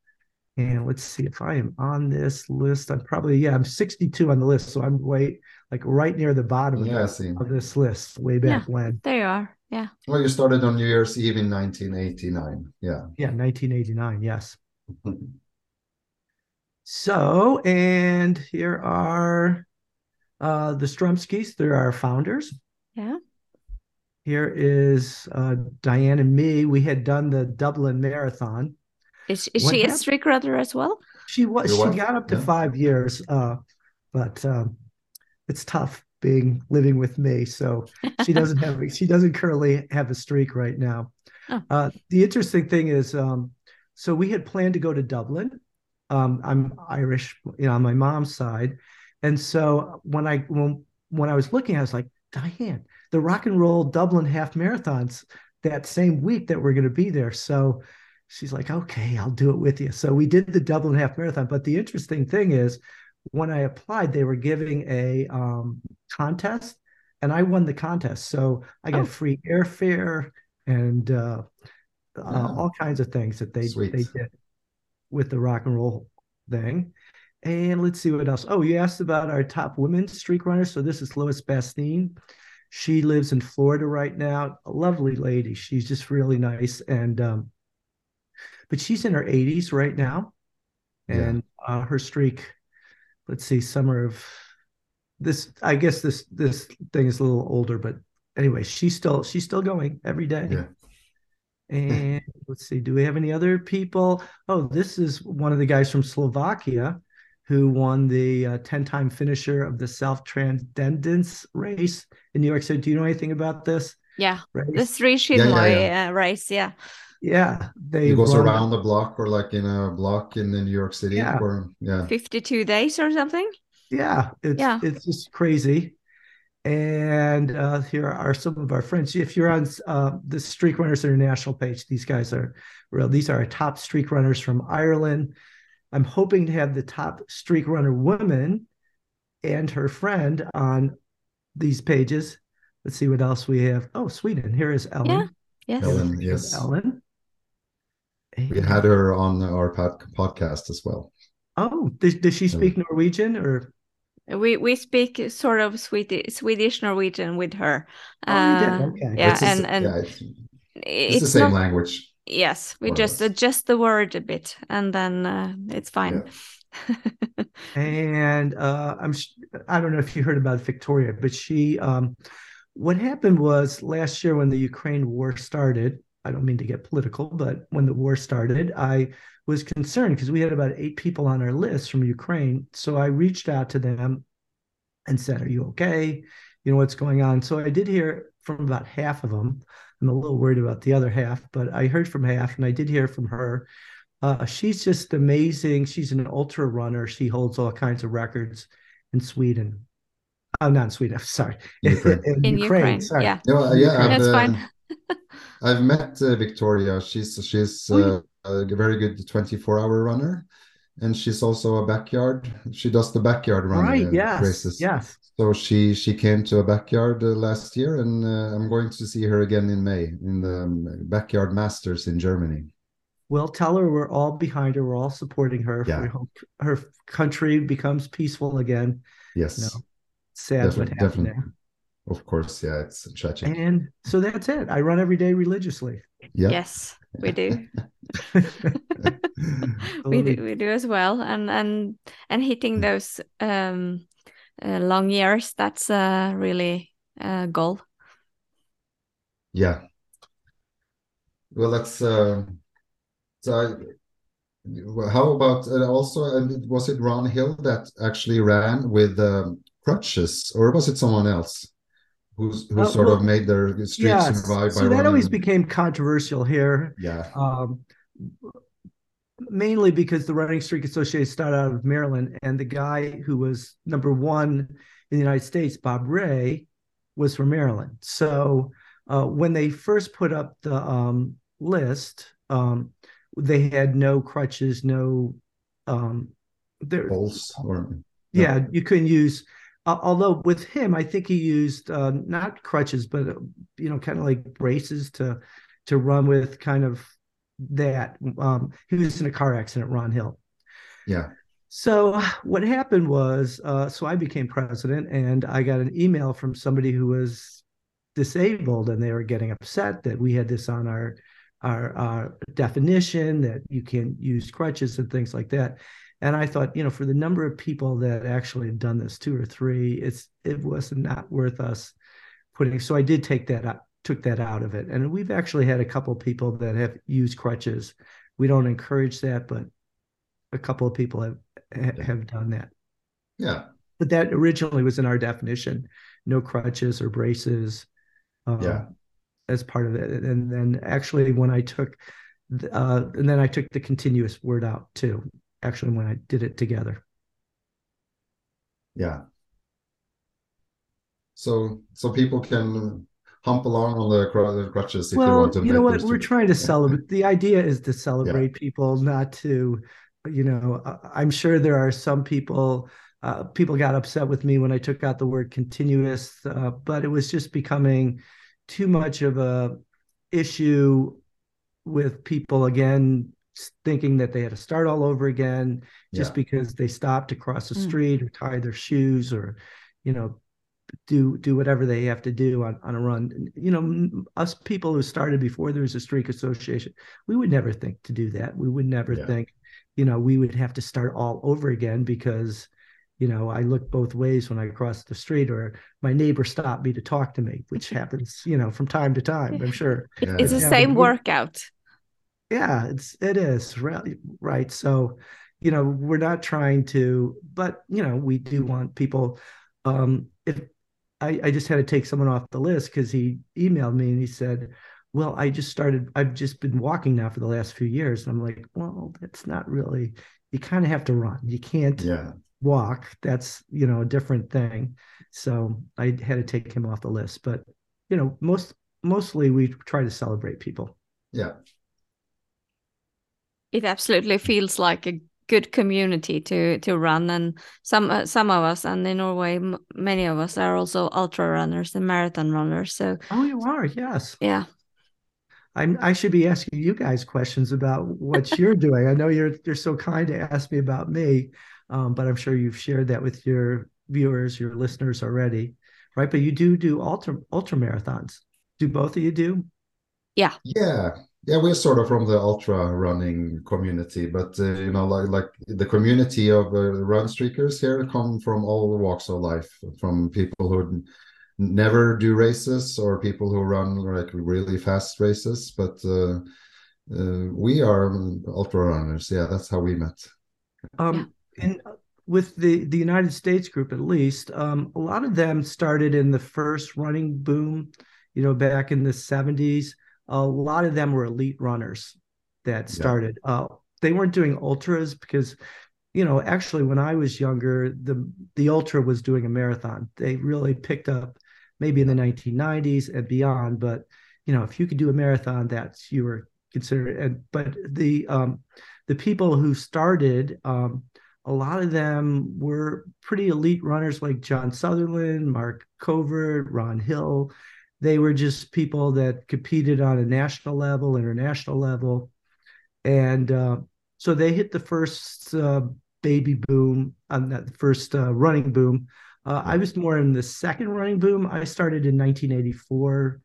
and let's see if i am on this list i'm probably yeah i'm 62 on the list so i'm way like right near the bottom Yeah, of, see. of this list way back when There you are. Yeah. Well, you started on New Year's Eve in 1989. Yeah. yeah 1989 yes [laughs] So, and here are uh, the Strumskys. They're our founders. Yeah. Here is uh, Diane and me. We had done the Dublin Marathon. Is, is What she a happened? streak runner as well? She was Your she wife? got up to Yeah. five years, uh, but um, it's tough being living with me. So [laughs] she doesn't have she doesn't currently have a streak right now. Oh. Uh, the interesting thing is, um, so we had planned to go to Dublin. Um, I'm Irish, you know, on my mom's side, and so when I when when I was looking, I was like, Diane, the Rock and Roll Dublin half marathons that same week that we're going to be there. So she's like, okay, I'll do it with you. So we did the Dublin half marathon. But the interesting thing is, when I applied, they were giving a um, contest, and I won the contest. So I got Oh. free airfare and uh, uh, all kinds of things that they Sweet. they did with the rock and roll thing. And let's see what else. Oh, you asked about our top women streak runners. So this is Lois Bastine. She lives in Florida right now. A lovely lady. She's just really nice. And um, but she's in her 80s right now. Yeah. And uh, her streak, let's see, summer of this, I guess this this thing is a little older, but anyway, she's still she's still going every day. Yeah. And let's see, do we have any other people? Oh, this is one of the guys from Slovakia who won the uh, 10 time finisher of the Self Transcendence race in New York City. Do you know anything about this Yeah. race? The three Yeah, yeah, Chinmoy uh, race. Yeah. yeah, they It goes run- around the block or like in a block in the New York City. Yeah. Or, yeah. 52 days or something. Yeah, it's Yeah. it's just crazy. And uh, here are some of our friends. If you're on uh, the Streak Runners International page, these guys are real. These are our top streak runners from Ireland. I'm hoping to have the top streak runner woman and her friend on these pages. Let's see what else we have. Oh, Sweden. Here is Ellen. Yeah. Yes. Ellen, yes. Ellen. We had her on our pod- podcast as well. Oh, does, does she speak Norwegian or? We we speak sort of Swedish Swedish Norwegian with her. Oh. Uh, Okay. Yeah, It's and s- and yeah, it's, it's, it's the same not, language. Yes, we just less. adjust the word a bit, and then uh, it's fine. [laughs] and uh, I'm I don't know if you heard about Victoria, but she um, what happened was last year when the Ukraine war started. I don't mean to get political, but when the war started, I was concerned because we had about eight people on our list from Ukraine. So I reached out to them and said, "Are you okay? You know what's going on?" So I did hear from about half of them. I'm a little worried about the other half, but I heard from half, and I did hear from her. Uh, she's just amazing. She's an ultra runner. She holds all kinds of records in Sweden. Oh, not in Sweden. [laughs] Sorry, Ukraine. In Ukraine, Sorry. yeah, Yeah, yeah. I've, that's uh, fine. I've met uh, Victoria. She's she's a very good 24 hour runner, and she's also a backyard. She does the backyard run Right. uh, Yes. races. Yes. So she she came to a backyard uh, last year, and uh, I'm going to see her again in May in the um, backyard masters in Germany. Well, tell her we're all behind her. We're all supporting her. Yeah. We hope her country becomes peaceful again. Yes, No. Sad what Definitely- happened definitely. of course. Yeah, it's tragic. And so that's it. I run every day religiously. yeah. Yes, we do. [laughs] we do. We do as well, and and and hitting those um uh, long years. That's uh, really a goal. Yeah. Well, that's uh, so. I, well, how about uh, also? Uh, was it Ron Hill that actually ran with um, crutches, or was it someone else who Uh, sort well, of made their streak Yes. survive So by that running? always became controversial here. yeah, um, mainly because the Running Streak Association started out of Maryland, and the guy who was number one in the United States, Bob Ray, was from Maryland. So uh, when they first put up the um, list, um, they had no crutches, no um, there or yeah, you couldn't use. Although with him, I think he used uh, not crutches, but uh, you know, kind of like braces to to run with, kind of that. Um, he was in a car accident, Ron Hill. Yeah. So what happened was, uh, so I became president, and I got an email from somebody who was disabled, and they were getting upset that we had this on our our, our definition that you can't use crutches and things like that. And I thought, you know, for the number of people that actually had done this, two or three, it's it was not worth us putting. So I did take that out, took that out of it, and we've actually had a couple people that have used crutches. We don't encourage that, but a couple of people have have done that. Yeah. But that originally was in our definition, no crutches or braces. Um, yeah. As part of it, and then actually when I took, uh, and then I took the continuous word out too. Actually, when I did it together. Yeah. So so people can hump along on the crutches if well, they want to. You know what? We're trying to celebrate. the idea is to celebrate yeah. people, not to you know, I'm sure there are some people. Uh, people got upset with me when I took out the word continuous, uh, but it was just becoming too much of a issue with people again thinking that they had to start all over again just yeah. because they stopped to cross the hmm. street mm. or tie their shoes or you know do do whatever they have to do on, on a run you know us people who started before there was a streak association we would never think to do that we would never yeah. think you know, we would have to start all over again because, you know, I look both ways when I cross the street or my neighbor stopped me to talk to me, which [laughs] happens, you know, from time to time, I'm sure. It's the same workout. Yeah, it's it is right right. So, you know, we're not trying to, but you know, we do want people um if I, I just had to take someone off the list because he emailed me and he said, well, I just started, I've just been walking now for the last few years. And I'm like, well, that's not really, you kind of have to run. You can't yeah. walk. That's, you know, a different thing. So I had to take him off the list. But, you know, most, mostly we try to celebrate people. Yeah. It absolutely feels like a good community to to run and some uh, some of us and in Norway many of us are also ultra runners and marathon runners so oh you are yes yeah I'm, I should be asking you guys questions about what [laughs] you're doing. I know you're you're so kind to ask me about me, um, but I'm sure you've shared that with your viewers, your listeners already, right? But you do do ultra ultra marathons. Do both of you do? Yeah. Yeah. Yeah, we're sort of from the ultra running community, but uh, you know, like like the community of uh, run streakers here come from all walks of life, from people who never do races or people who run like really fast races but uh, uh, we are ultra runners. Yeah that's how we met. Um and with the the united states group at least um a lot of them started in the first running boom you know back in the 70s a lot of them were elite runners that started yeah. uh they weren't doing ultras because you know actually when i was younger the the ultra was doing a marathon they really picked up maybe in the 1990s and beyond. But you know, if you could do a marathon, that's you were considered. And but the um, the people who started, um, a lot of them were pretty elite runners, like John Sutherland, Mark Covert, Ron Hill. They were just people that competed on a national level, international level, and uh, so they hit the first uh, baby boom on that first uh, running boom uh, I was more in the second running boom. I started in 1984.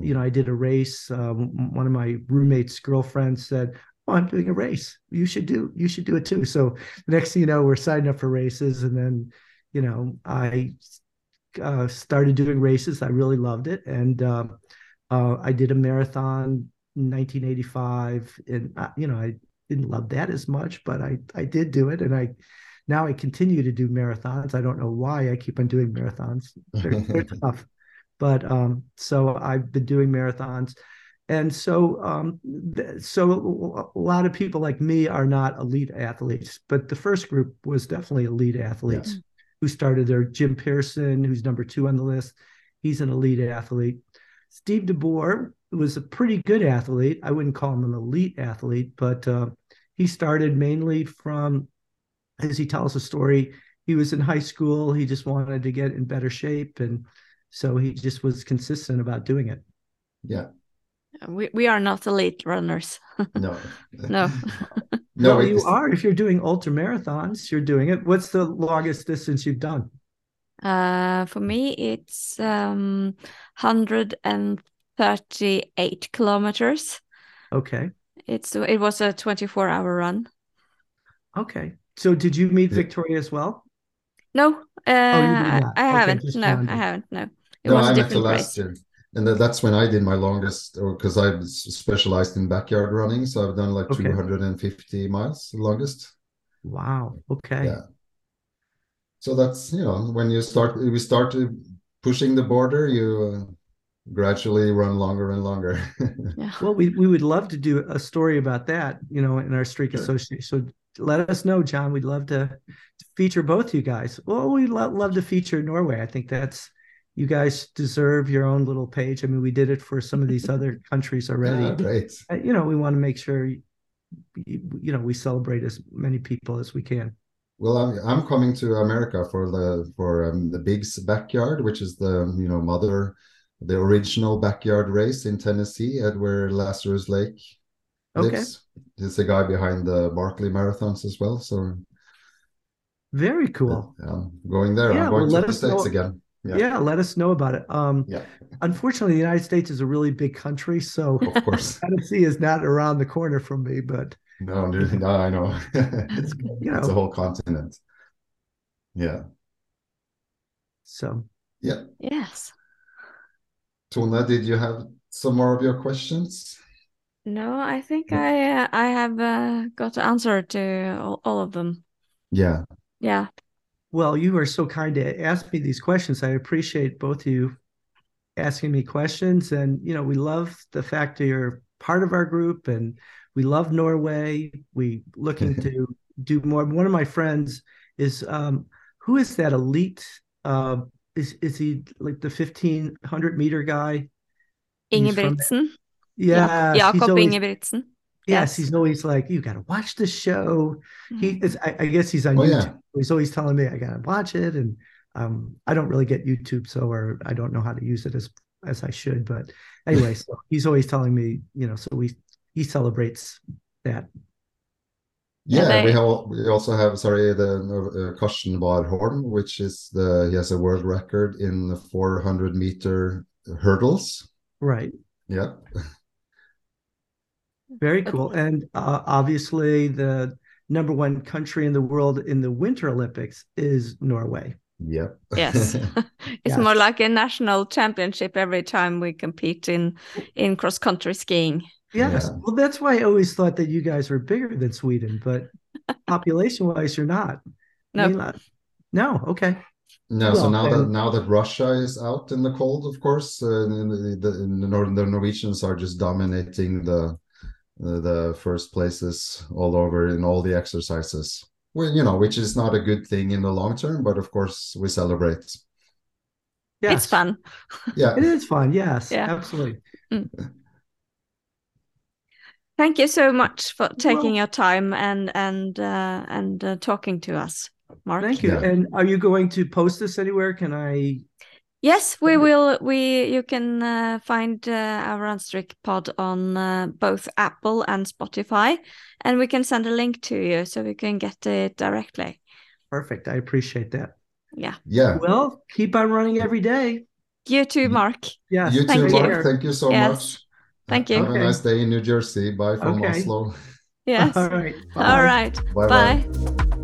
You know, I did a race. Um, one of my roommates' girlfriends said, "Oh, I'm doing a race. You should do. You should do it too." So the next thing you know, we're signing up for races, and then, you know, I uh, started doing races. I really loved it, and uh, uh I did a marathon in 1985. And uh, you know, I didn't love that as much, but I I did do it, and I now I continue to do marathons. I don't know why I keep on doing marathons. They're, they're [laughs] tough. But um, so I've been doing marathons. And so, um, so a lot of people like me are not elite athletes, but the first group was definitely elite athletes who started there. Jim Pearson, who's number two on the list, he's an elite athlete. Steve DeBoer was a pretty good athlete. I wouldn't call him an elite athlete, but uh, he started mainly from, as he tells the story, he was in high school. He just wanted to get in better shape. And so he just was consistent about doing it. Yeah. We, we are not elite runners. No. [laughs] no. [laughs] no, well, you are. If you're doing ultra marathons, you're doing it. What's the longest distance you've done? Uh, for me, it's um, 138 kilometers. Okay. It's it was a 24 hour run. Okay. So did you meet Victoria as well? No, uh, oh, I, I okay, haven't. No, I haven't. No, it no, was I a different last race. year and that's when I did my longest, because I specialized in backyard running. So I've done like okay. 250 miles, longest. Wow. Okay. Yeah. So that's you know when you start, we start to pushing the border, you uh, gradually run longer and longer. [laughs] yeah. Well, we we would love to do a story about that, you know, in our streak sure. association. So let us know, John. We'd love to, to feature both you guys. Well, we'd lo- love to feature Norway. I think that's you guys deserve your own little page. I mean, we did it for some of these [laughs] other countries already. Yeah, great. Uh, you know, we want to make sure, you, know, we celebrate as many people as we can. Well, I'm, I'm coming to America for the for um, the Big's backyard, which is the you know mother, the original backyard race in Tennessee at where Lazarus Lake lives. Okay. It's the guy behind the Barkley marathons as well. So very cool. I'm going there. Yeah, I'm going well, to the States know. again yeah. yeah. let us know about it. Um, yeah. Unfortunately, the United States is a really big country, so of course [laughs] Tennessee is not around the corner from me. But no, no, I know. it's, you know, [laughs] it's a whole continent. Yeah. So. Yeah. Yes. Tone, did you have some more of your questions? No, I think yeah. I uh, I have uh, got the answer to all, all of them. Yeah. Yeah. Well, you are so kind to ask me these questions. I appreciate both of you asking me questions. And, you know, we love the fact that you're part of our group and we love Norway. We looking [laughs] to do more. One of my friends is um, who is that elite? Uh, is is he like the fifteen hundred meter guy? Ingebrigtsen. Yeah, Jakob Ingebrigtsen. Yes, he's always like, you got to watch the show. Mm-hmm. He is, I, I, guess he's on oh, YouTube. Yeah. He's always telling me I got to watch it, and um, I don't really get YouTube, so or I don't know how to use it as as I should. But anyway, so [laughs] he's always telling me, you know, so we he celebrates that. Yeah, we have we also have sorry the uh, Karsten Warholm, which is the he has a world record in the 400 meter hurdles. Right. Yeah. Very cool. And uh, obviously, the number one country in the world in the Winter Olympics is Norway. Yep. yes. [laughs] [laughs] it's yes. more like a national championship every time we compete in in cross country skiing. Yes. Yeah. Well, that's why I always thought that you guys were bigger than Sweden, but [laughs] population wise, you're not. No. I mean, uh, no. Okay. No. Well, so now that now that Russia is out in the cold, of course, uh, the, the, the, the Norwegians are just dominating the the first places all over in all the exercises. Well, you know, which is not a good thing in the long term, but of course we celebrate. Yes. It's fun. Yeah. it is fun. Yes. Yeah. Absolutely. Mm. Thank you so much for taking well, your time and and uh, and uh, talking to us, Mark. Thank you. Yeah. And are you going to post this anywhere? Can I Yes, we will. We you can uh, find uh, our Runstreak pod on uh, both Apple and Spotify, and we can send a link to you so we can get it directly. Perfect. I appreciate that. Yeah. Yeah. Well, keep on running every day. You too, Mark. Yeah. You Thank too, you. Mark. Thank you so yes. much. Thank you. Have okay. a nice day in New Jersey. Bye from okay. Oslo. Yes. [laughs] All right. Bye. All right. Bye. Bye.